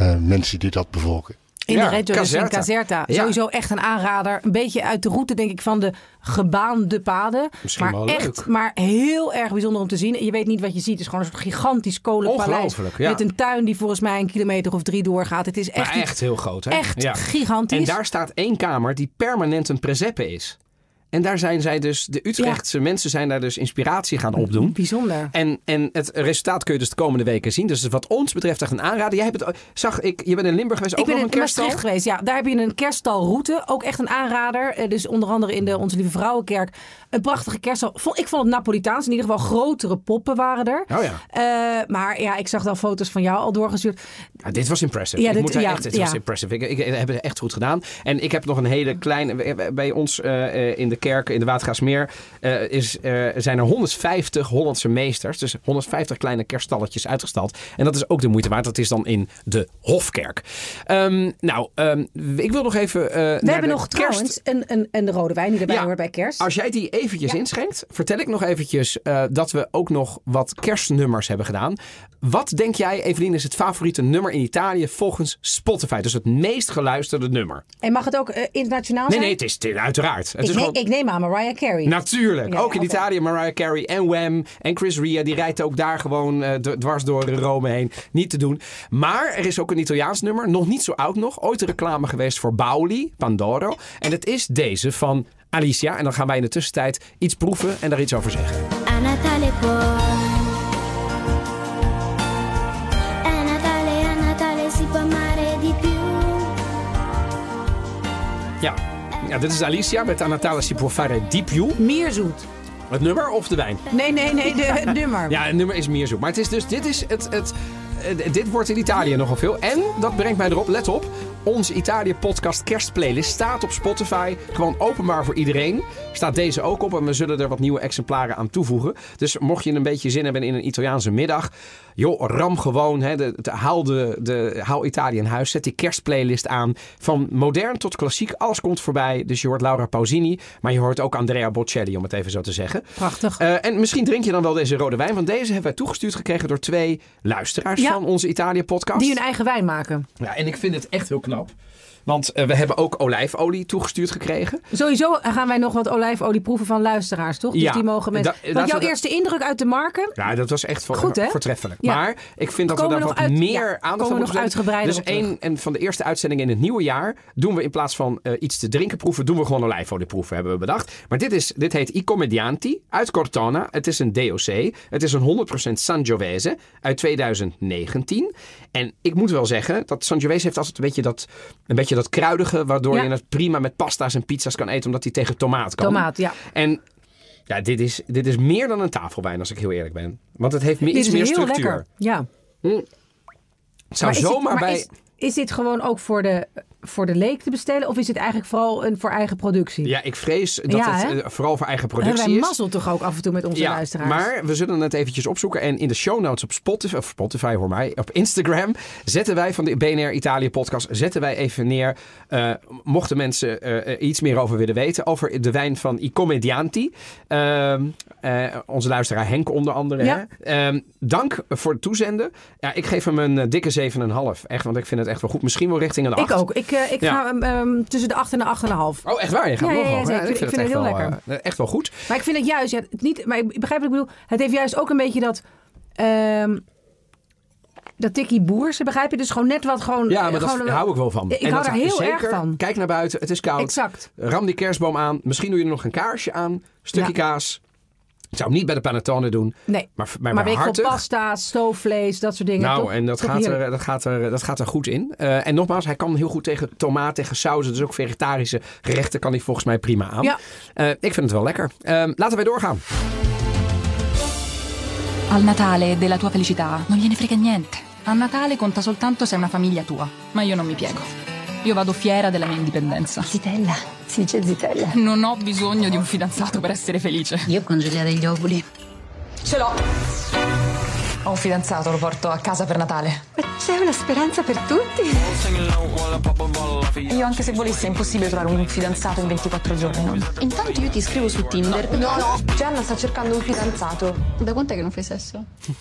uh, mensen die dat bevolken. In Ja, de in Caserta. Caserta. Ja. Sowieso echt een aanrader. Een beetje uit de route, denk ik, van de gebaande paden. Misschien maar wel echt, leuk. maar heel erg bijzonder om te zien. Je weet niet wat je ziet. Het is gewoon een soort gigantisch kolenpaleis. Ja. Met een tuin die volgens mij een kilometer of drie doorgaat. Het is echt, Maar echt heel groot, hè? echt gigantisch. En daar staat één kamer die permanent een presepe is. En daar zijn zij dus, de Utrechtse mensen zijn daar dus inspiratie gaan opdoen. Bijzonder. En, en het resultaat kun je dus de komende weken zien. Dus wat ons betreft echt een aanrader. Jij hebt het, zag ik, je bent in Limburg geweest, ook Ik ben nog in een kerststal? Maastricht geweest. Ja, daar heb je een kerststalroute. Ook echt een aanrader. Eh, Dus onder andere in de Onze Lieve Vrouwenkerk. Een prachtige kerststal. Ik vond het Napolitaans. In ieder geval grotere poppen waren er. Oh ja. Eh, maar ja, ik zag dan foto's van jou al doorgestuurd. Ja, dit was impressive. Ja, ik dit- moet ja, echt, dit was impressive. Ik, ik, heb het echt goed gedaan. En ik heb nog een hele kleine... Bij ons eh, in de kerk, in de Watergaasmeer, eh, is, eh, zijn er 150 Hollandse meesters. Dus 150 kleine kerststalletjes uitgestald. En dat is ook de moeite waard. Dat is dan in de Hofkerk. Ehm, nou, ehm, ik wil nog even... eh, We hebben de nog kerst- trouwens een, een, een de rode wijn die erbij Ja, hoort bij kerst. Als jij die eventjes Ja. inschenkt, vertel ik nog eventjes dat we ook nog wat kerstnummers hebben gedaan. Wat denk jij, Evelien, is het favoriete nummer in Italië volgens Spotify? Dus het meest geluisterde nummer. En mag het ook internationaal Nee, zijn? nee, het is, het is uiteraard. Het ik, is neem, gewoon... ik neem aan Mariah Carey. Natuurlijk. Ja, ook in oké. Italië Mariah Carey en Wham en Chris Ria. Die rijdt ook daar gewoon eh, dwars door Rome heen. Niet te doen. Maar er is ook een Italiaans nummer. Nog niet zo oud nog. Ooit een reclame geweest voor Bauli, Pandoro. En het is deze van Alicia. En dan gaan wij in de tussentijd iets proeven en daar iets over zeggen. A Natale. Ja. Ja, dit is Alicia met A Natale si può fare di più. Meer zoet. Het nummer of de wijn? Nee, nee, nee, de, het nummer. Ja, het nummer is meer zoek. Maar het is dus, dit is het, het, dit wordt in Italië nogal veel. En dat brengt mij erop, let op. Onze Italië podcast kerstplaylist staat op Spotify. Gewoon openbaar voor iedereen. Staat deze ook op en we zullen er wat nieuwe exemplaren aan toevoegen. Dus mocht je een beetje zin hebben in een Italiaanse middag. Joh, ram gewoon. Hè, de, de, haal, de, de, haal Italië in huis. Zet die kerstplaylist aan. Van modern tot klassiek. Alles komt voorbij. Dus je hoort Laura Pausini. Maar je hoort ook Andrea Bocelli, om het even zo te zeggen. Prachtig. Eh, en misschien drink je dan wel deze rode wijn. Want deze hebben wij toegestuurd gekregen door twee luisteraars Ja. van onze Italië-podcast. Die hun eigen wijn maken. Ja, en ik vind het echt heel knap. Want eh, we hebben ook olijfolie toegestuurd gekregen. Sowieso gaan wij nog wat olijfolie proeven van luisteraars, toch? Dus Ja, die mogen met... da- Want jouw eerste indruk uit de marken... Ja, dat was echt voor, Goed, hè? voortreffelijk. Ja. Maar ik vind dat we daar wat uit- meer ja, aandacht aan we moeten uitgebreider Dus een en van de eerste uitzendingen in het nieuwe jaar doen we in plaats van eh, iets te drinken proeven, doen we gewoon olijfolie proeven, hebben we bedacht. Maar dit, is, dit heet I Commedianti uit Cortona. Het is een DOC. Het is een 100% Sangiovese uit 2019. En ik moet wel zeggen, dat Sangiovese heeft altijd een beetje dat, een beetje dat kruidige, waardoor Ja. je het prima met pasta's en pizza's kan eten, omdat hij tegen tomaat kan. Tomaat, ja. En ja, dit is, dit is meer dan een tafelwijn, als ik heel eerlijk ben. Want het heeft iets is meer heel structuur. lekker. Ja. Het zou zomaar maar bij... is, is dit gewoon ook voor de, voor de leek te bestellen? Of is het eigenlijk vooral een voor eigen productie? Ja, ik vrees dat Ja, het hè? eh, vooral voor eigen Hebben wij productie is. mazzel toch ook af en toe met onze Ja, luisteraars? maar we zullen het eventjes opzoeken. En in de show notes op Spotify, of Spotify hoor mij, op Instagram zetten wij van de BNR Italië podcast, zetten wij even neer, eh, mochten mensen eh, iets meer over willen weten, over de wijn van I Commedianti. Ehm, eh, onze luisteraar Henk onder andere. Ja. Hè? Ehm, dank voor het toezenden. Ja, ik geef hem een dikke 7,5. Echt, want ik vind het echt wel goed. Misschien wel richting een 8. Ik ook. Ik, eh, ik Ja. ga ehm, tussen de 8 en de 8,5. Oh, echt waar? Je gaat Ja, nog ja, ja. Ik vind het heel wel, lekker. eh, echt wel goed. Maar ik vind het juist, ja, het niet, maar ik begrijp wat ik bedoel. Het heeft juist ook een beetje dat. ehm dat tikkie boerse, begrijp je? Dus gewoon net wat gewoon. Ja, maar gewoon daar een- hou ik wel van. Ik En hou dat- daar heel zeker, erg van. Kijk naar buiten, het is koud. Exact. Ram die kerstboom aan. Misschien doe je er nog een kaarsje aan. Stukje kaas. Ik zou hem niet bij de panettone doen. Nee. Maar, maar, Maar bij weet pasta, stoofvlees, dat soort dingen. Nou, toch? en dat gaat, heerlijk. er, dat, gaat er, dat gaat er goed in. Eh, en nogmaals, hij kan heel goed tegen tomaat, tegen sauzen. Dus ook vegetarische gerechten kan hij volgens mij prima aan. Ja. Eh, ik vind het wel lekker. Eh, laten wij doorgaan. Al Natale della tua felicità non gliene frega niente. A Natale conta soltanto se è una famiglia tua. Ma io non mi piego. Io vado fiera della mia indipendenza. Zitella, si dice zitella. Non ho bisogno di un fidanzato per essere felice. Io congelerei gli ovuli. Ce l'ho. Ho un fidanzato, lo porto a casa per Natale. C'è una speranza per tutti. Io anche se volessi è impossibile trovare un fidanzato in 24 giorni. no? Intanto io ti scrivo su Tinder. No, no. Gianna sta cercando un fidanzato. Da quant'è che non fai sesso?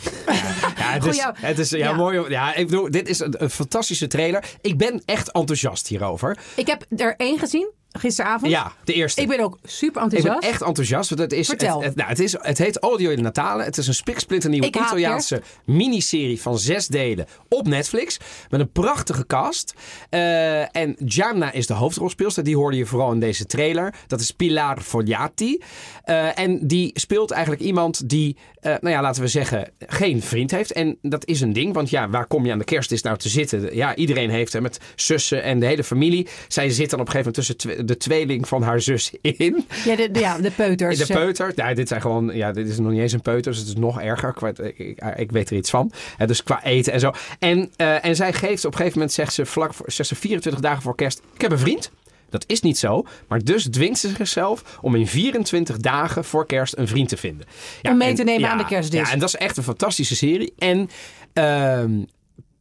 Ja, het is, Goeie- het is ja, Ja. mooi. Ja, ik bedoel, dit is een, een fantastische trailer. Ik ben echt enthousiast hierover. Ik heb er één gezien gisteravond. Ja, de eerste. Ik ben ook super Ik enthousiast. ben echt enthousiast. Want het, is, het, Vertel. het, nou, het, is, het heet Audio in Natale. Het is een spiksplinternieuwe Ik Italiaanse miniserie van zes delen op Netflix. Met een prachtige cast. Eh, en Gianna is de hoofdrolspeelster. Die hoorde je vooral in deze trailer. Dat is Pilar Fogliati. Eh, en die speelt eigenlijk iemand die, eh, nou ja, laten we zeggen, geen vriend heeft. En dat is een ding. Want ja, waar kom je aan de kerstdis nou te zitten? Ja, iedereen heeft hem met zussen en de hele familie. Zij zit dan op een gegeven moment tussen twe- de tweeling van haar zus in. Ja, de, de- ja, de peuters. De peuter. Ja, dit zijn gewoon. Ja, dit is nog niet eens een peuter. Dus het is nog erger. Qua, ik, ik, ik weet er iets van. Dus qua eten en zo. En, eh, en zij geeft op een gegeven moment, zegt ze vlak voor, zegt ze 24 dagen voor kerst. Ik heb een vriend. Dat is niet zo. Maar dus dwingt ze zichzelf om in 24 dagen voor kerst een vriend te vinden. Ja, Om mee en- te nemen ja, aan de kerstdis. Ja, en dat is echt een fantastische serie. En ehm,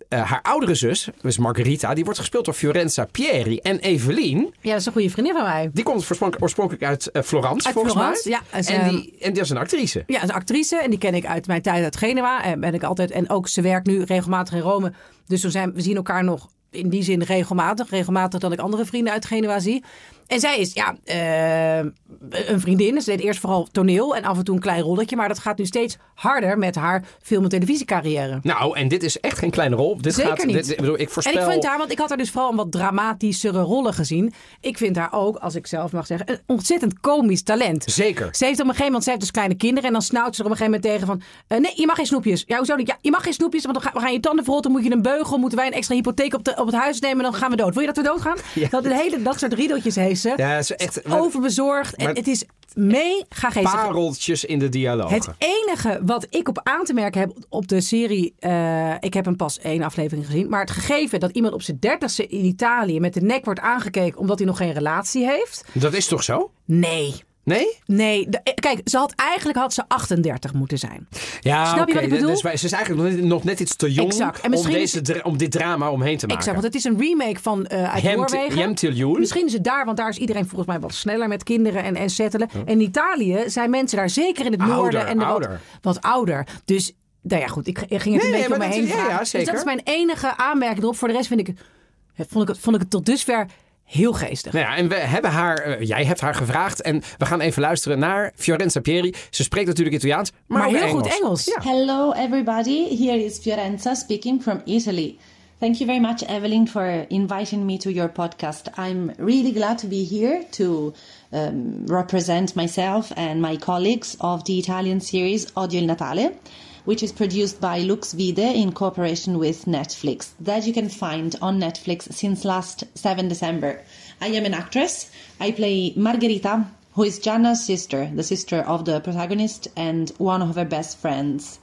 eh, haar oudere zus, dus Margarita, die wordt gespeeld door Fiorenza Pieri. En Evelien, Ja, dat is een goede vriendin van mij. die komt oorspronkelijk, uit eh, Florence, Uit volgens Florence, mij. ja. En, die, en die is een actrice. Ja, een actrice en die ken ik uit mijn tijd uit Genua. En ben ik altijd en ook ze werkt nu regelmatig in Rome. Dus we, zijn, we zien elkaar nog in die zin regelmatig, regelmatig dat ik andere vrienden uit Genua zie. En zij is ja eh, een vriendin. Ze deed eerst vooral toneel en af en toe een klein rolletje, maar dat gaat nu steeds harder met haar film- en televisiecarrière. Nou, en dit is echt geen kleine rol. Dit Zeker gaat, niet. Dit, ik bedoel, ik voorspel... En ik vind haar, want ik had haar dus vooral een wat dramatischere rollen gezien. Ik vind haar ook, als ik zelf mag zeggen, een ontzettend komisch talent. Zeker. Ze heeft op een gegeven moment, ze heeft dus kleine kinderen. En dan snauwt ze er op een gegeven moment tegen van... eh, nee, je mag geen snoepjes. Ja, hoezo niet? Ja, je mag geen snoepjes, want dan gaan, we gaan je tanden verrotten. Moet je een beugel, moeten wij een extra hypotheek op, de, op het huis nemen. Dan gaan we dood. Wil je dat we doodgaan? Dat, de hele, dat soort riedeltjes heeft Ja, ze is echt... Overbezorgd. Maar- en het is mega geestig. Pareltjes in de dialoog. Het enige wat ik op aan te merken heb op de serie, eh, ik heb hem pas één aflevering gezien, maar het gegeven dat iemand op zijn dertigste in Italië met de nek wordt aangekeken omdat hij nog geen relatie heeft. Dat is toch zo? Nee. Nee? Nee, de- eh, kijk, ze had eigenlijk had ze 38 moeten zijn. Ja, Snap je wat ik bedoel? Dus wij- ze is eigenlijk nog net, iets te jong Exact. En om, deze, om dit drama omheen te maken. Exact, want het is een remake van eh uit Hem- Noorwegen. Hem till jul. Misschien is het daar, want daar is iedereen volgens mij wat sneller met kinderen en, en settelen. En in Italië zijn mensen daar zeker in het Ouder, noorden en de wat, ouder. wat ouder. Dus, nou ja, goed, ik, ik ging het Nee, een beetje maar om me heen is- ja, ja, Dus zeker. dat is mijn enige aanmerking erop. Voor de rest vind ik, vond ik, het, vond ik het tot dusver heel geestig. Nou ja, en we hebben haar, eh, jij hebt haar gevraagd en we gaan even luisteren naar Fiorenza Pieri. Ze spreekt natuurlijk Italiaans, maar, Maar ook heel goed Engels. Ja. Hello, everybody. Here is Fiorenza speaking from Italy. Thank you very much, Evelyn, for inviting me to your podcast. I'm really glad to be here to um, represent myself and my colleagues of the Italian series Odio il Natale, which is produced by Lux Vide in cooperation with Netflix, that you can find on Netflix since last 7 December. I am an actress. I play Margherita, who is Jana's sister, the sister of the protagonist and one of her best friends.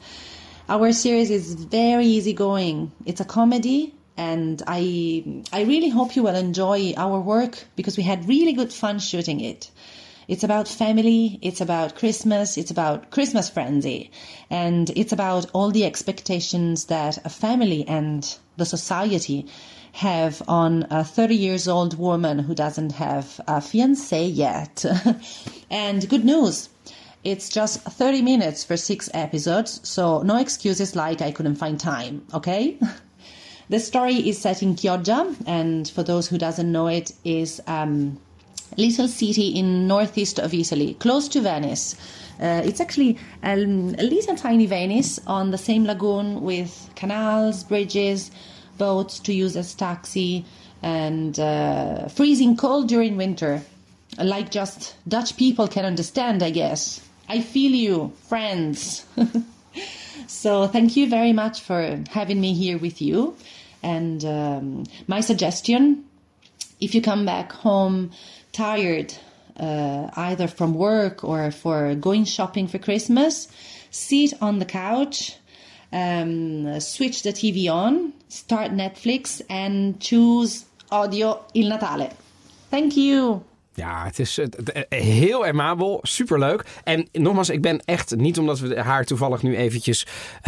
Our series is very easygoing. It's a comedy, and I I really hope you will enjoy our work because we had really good fun shooting it. It's about family, it's about Christmas, it's about Christmas frenzy, and it's about all the expectations that a family and the society have on a 30 years old woman who doesn't have a fiance yet. and good news. It's just 30 minutes for six episodes, so no excuses like I couldn't find time, okay? the story is set in Chioggia, and for those who doesn't know it, is um, little city in northeast of Italy, close to Venice. Uh, it's actually um, a little tiny Venice on the same lagoon with canals, bridges, boats to use as taxi, and uh, freezing cold during winter, like just Dutch people can understand, I guess. I feel you, friends. so thank you very much for having me here with you. And um, my suggestion if you come back home tired, uh, either from work or for going shopping for Christmas, sit on the couch, um, switch the TV on, start Netflix, and choose Audio Il Natale. Thank you. Ja, het is eh, het- heel amabel, superleuk. En nogmaals, ik ben echt, niet omdat we haar toevallig nu eventjes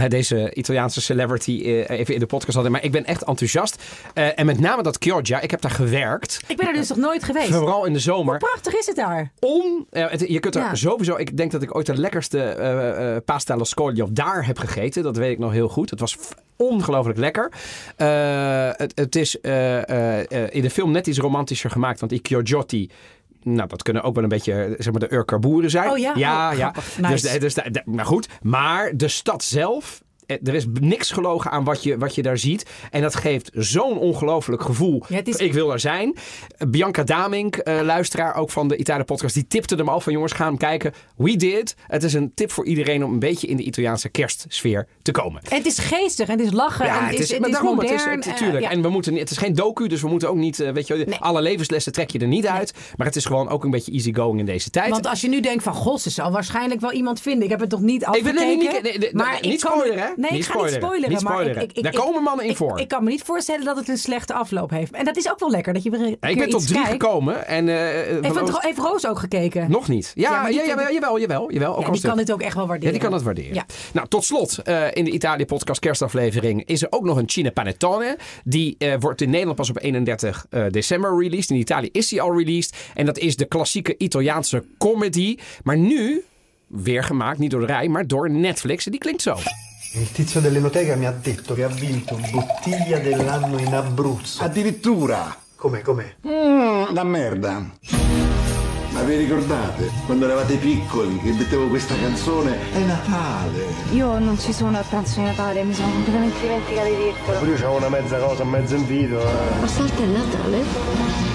deze Italiaanse celebrity eh, even in de podcast hadden, maar ik ben echt enthousiast. Eh, en met name dat Chioggia, ik heb daar gewerkt. Ik ben er dus nog nooit geweest. Vooral in de zomer. Prachtig is het daar. Het- je kunt er Ja. sowieso. Ik denk dat ik ooit de lekkerste pasta allo scoglio daar heb gegeten. Dat weet ik nog heel goed. Het was ongelooflijk lekker. Het, het is in de film net iets romantischer gemaakt. Want die Chiogiotti. Nou, dat kunnen ook wel een beetje eh, zeg maar, de Urkaboeren zijn. Oh ja? Ja, Oh, ja. Nice. Dus, dus, dus, maar goed. Maar de stad zelf. Eh, Er is niks gelogen aan wat je, wat je daar ziet. En dat geeft zo'n ongelooflijk gevoel. Ja, het is- Ik wil er zijn. Bianca Damink, eh, luisteraar ook van de Italië podcast, die tipte hem al van jongens, gaan hem kijken. We did. Het is een tip voor iedereen om een beetje in de Italiaanse kerstsfeer te komen. En het is geestig en het is lachen. en het is, het maar is daarom, modern. het is, eh, tuurlijk. ja. En we moeten, het is geen docu, dus we moeten ook niet, weet je, alle levenslessen trek je er niet uit. Maar het is gewoon ook een beetje easygoing in deze tijd. Want als je nu denkt van, god, ze zal waarschijnlijk wel iemand vinden. Ik heb het toch niet ik afgekeken. ben nee, niet, nee, maar niet ik kan- hè? Nee, niet ik ga niet spoileren. Niet maar spoileren. ik, ik, Daar ik- komen mannen in voor. Ik, kan me niet voorstellen dat het een slechte afloop heeft. En dat is ook wel lekker, dat je weer een ik ben tot drie kijkt. gekomen. En, eh, Heeft, van- Ro- heeft Roos ook gekeken? Nog niet. Ja, Ja, maar ja, jawel, het- jawel, jawel, jawel. Ook die het- kan dit ook echt wel waarderen. Ja, die kan dat waarderen. Ja. Nou, tot slot, eh, in de Italië-podcast kerstaflevering is er ook nog een Cine Panettone. Die wordt in Nederland pas op 31 eh, december released. In Italië is die al released. En dat is de klassieke Italiaanse comedy. Maar nu weer gemaakt, niet door de rij, maar door Netflix. En die klinkt zo. Il tizio dell'enoteca mi ha detto che ha vinto bottiglia dell'anno in Abruzzo. Addirittura. Com'è, com'è? Mm, la merda. Ma vi ricordate quando eravate piccoli che mettevo questa canzone? È Natale. Io non ci sono a pranzo di Natale, mi sono completamente dimenticata di dirtelo. Io c'avevo una mezza cosa, mezzo invito. eh. Ma stavolta è Natale?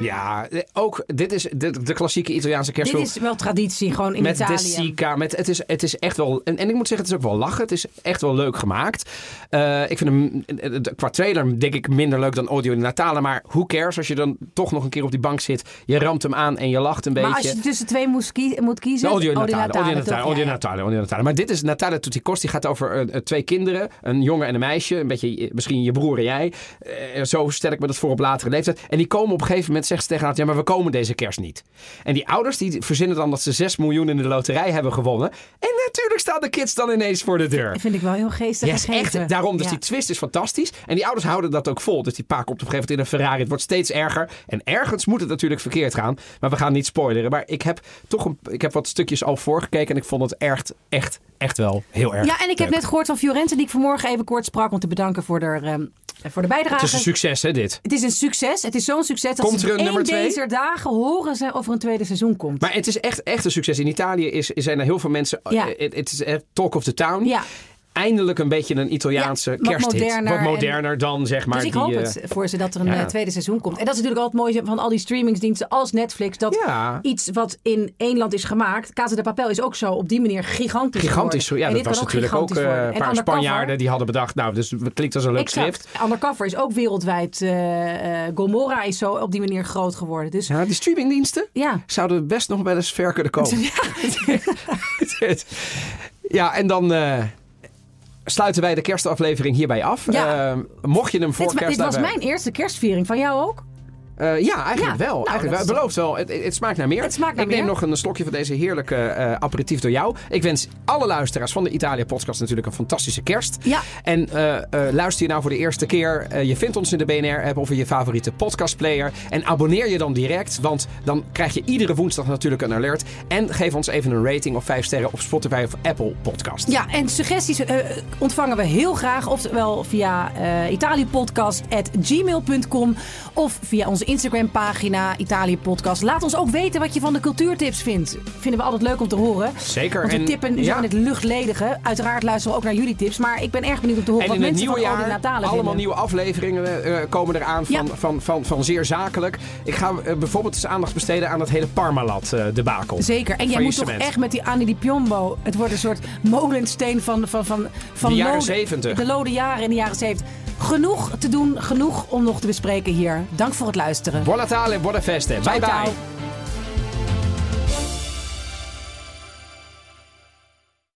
Ja, ook dit is de, de klassieke Italiaanse Dit kerstfilm. is wel traditie, gewoon in met Italië. De Sica, met, het, is, het is echt wel... En, en ik moet zeggen, het is ook wel lachen. Het is echt wel leuk gemaakt. Eh, ik vind hem eh, qua trailer denk ik minder leuk dan Audio in Natale. Maar who cares als je dan toch nog een keer op die bank zit. Je ramt hem aan en je lacht een Maar beetje. als je tussen twee moest, kie- moet kiezen... Audio in Natale, Audio in? Natale, Audio in ja. Natale. Maar dit is Natale Tutti Costi. gaat over eh, twee kinderen. Een jongen en een meisje. Een beetje misschien je broer en jij. Zo stel ik me dat voor op latere leeftijd. En die komen op een gegeven moment, zeggen ze tegen elkaar... Ja, maar we komen deze kerst niet. En die ouders die verzinnen dan dat ze 6 miljoen in de loterij hebben gewonnen. En natuurlijk staan de kids dan ineens voor de deur. Dat vind ik wel heel geestig Ja, echt. Daarom, dus Ja. die twist is fantastisch. En die ouders houden dat ook vol. Dus die pa komt op een gegeven moment in een Ferrari. Het wordt steeds erger. En ergens moet het natuurlijk verkeerd gaan. Maar we gaan niet spoileren. Maar ik heb toch een, ik heb wat stukjes al voorgekeken. En ik vond het echt, echt, echt wel heel erg Ja, en ik heb net gehoord van Fiorente, die ik vanmorgen even kort sprak om te bedanken voor de, ehm, voor de bijdrage. Het is een succes, hè, dit. Het is een succes. Het is zo'n succes dat Komt ze er een één nummer twee? deze dagen horen ze of er een tweede seizoen komt. Maar het is echt, echt een succes. In Italië is, zijn er heel veel mensen. Ja. eh, Het het is talk of the town. Ja. Eindelijk een beetje een Italiaanse Ja, wat kersthit. moderner wat en- moderner dan zeg maar dus ik die. hoop eh, het voor ze dat er een ja. eh, tweede seizoen komt. En dat is natuurlijk altijd mooi van al die streamingsdiensten als Netflix. Dat Ja. iets wat in één land is gemaakt. Casa de Papel is ook zo op die manier gigantisch Gigantisch. geworden. Ja, En dat was natuurlijk ook eh, een En paar Undercover- Spanjaarden die hadden bedacht. Nou, dus het klinkt als een leuk Exact. schrift. Undercover is ook wereldwijd. eh, Gomorra is zo op die manier groot geworden. Dus Ja, die streamingdiensten ja. zouden best nog wel eens ver kunnen komen. ja, en dan sluiten wij de kerstaflevering hierbij af. Ja. Eh, mocht je hem voor Dit, kerst dit was mijn eerste kerstviering. Van jou ook? Eh, ja, eigenlijk Ja, wel. nou, eigenlijk wel. Het belooft wel. Het, het, smaakt naar meer. Het smaakt naar ik neem meer. nog een slokje van deze heerlijke eh, aperitief door jou. Ik wens alle luisteraars van de Italië-podcast natuurlijk een fantastische kerst. Ja. En eh, luister je nou voor de eerste keer. je vindt ons in de BNR-app of in je favoriete podcastplayer. En abonneer je dan direct, want dan krijg je iedere woensdag natuurlijk een alert. En geef ons even een rating of 5 sterren op Spotify of Apple Podcast. Ja, en suggesties ontvangen we heel graag. Oftewel via italiëpodcast.gmail.com of via onze Instagram pagina Italië Podcast. Laat ons ook weten wat je van de cultuurtips vindt. Vinden we altijd leuk om te horen. Zeker. Want we En- tippen ja. zo in het luchtledige. Uiteraard luisteren we ook naar jullie tips. Maar ik ben erg benieuwd om te horen En wat in het mensen nieuwe van jaar Natale allemaal vinden. nieuwe afleveringen eh, komen eraan van, Ja. van, van, van, zeer zakelijk. Ik ga eh, bijvoorbeeld eens aandacht besteden aan dat hele Parmalat eh debakel. Zeker. En jij moet toch echt met die Annie di Piombo. Het wordt een soort molensteen van, van, van, van De jaren lode- 70. De lode jaren in de jaren 70. Genoeg te doen, genoeg om nog te bespreken hier. Dank voor het luisteren. Buon Natale, buone feste. Bye bye.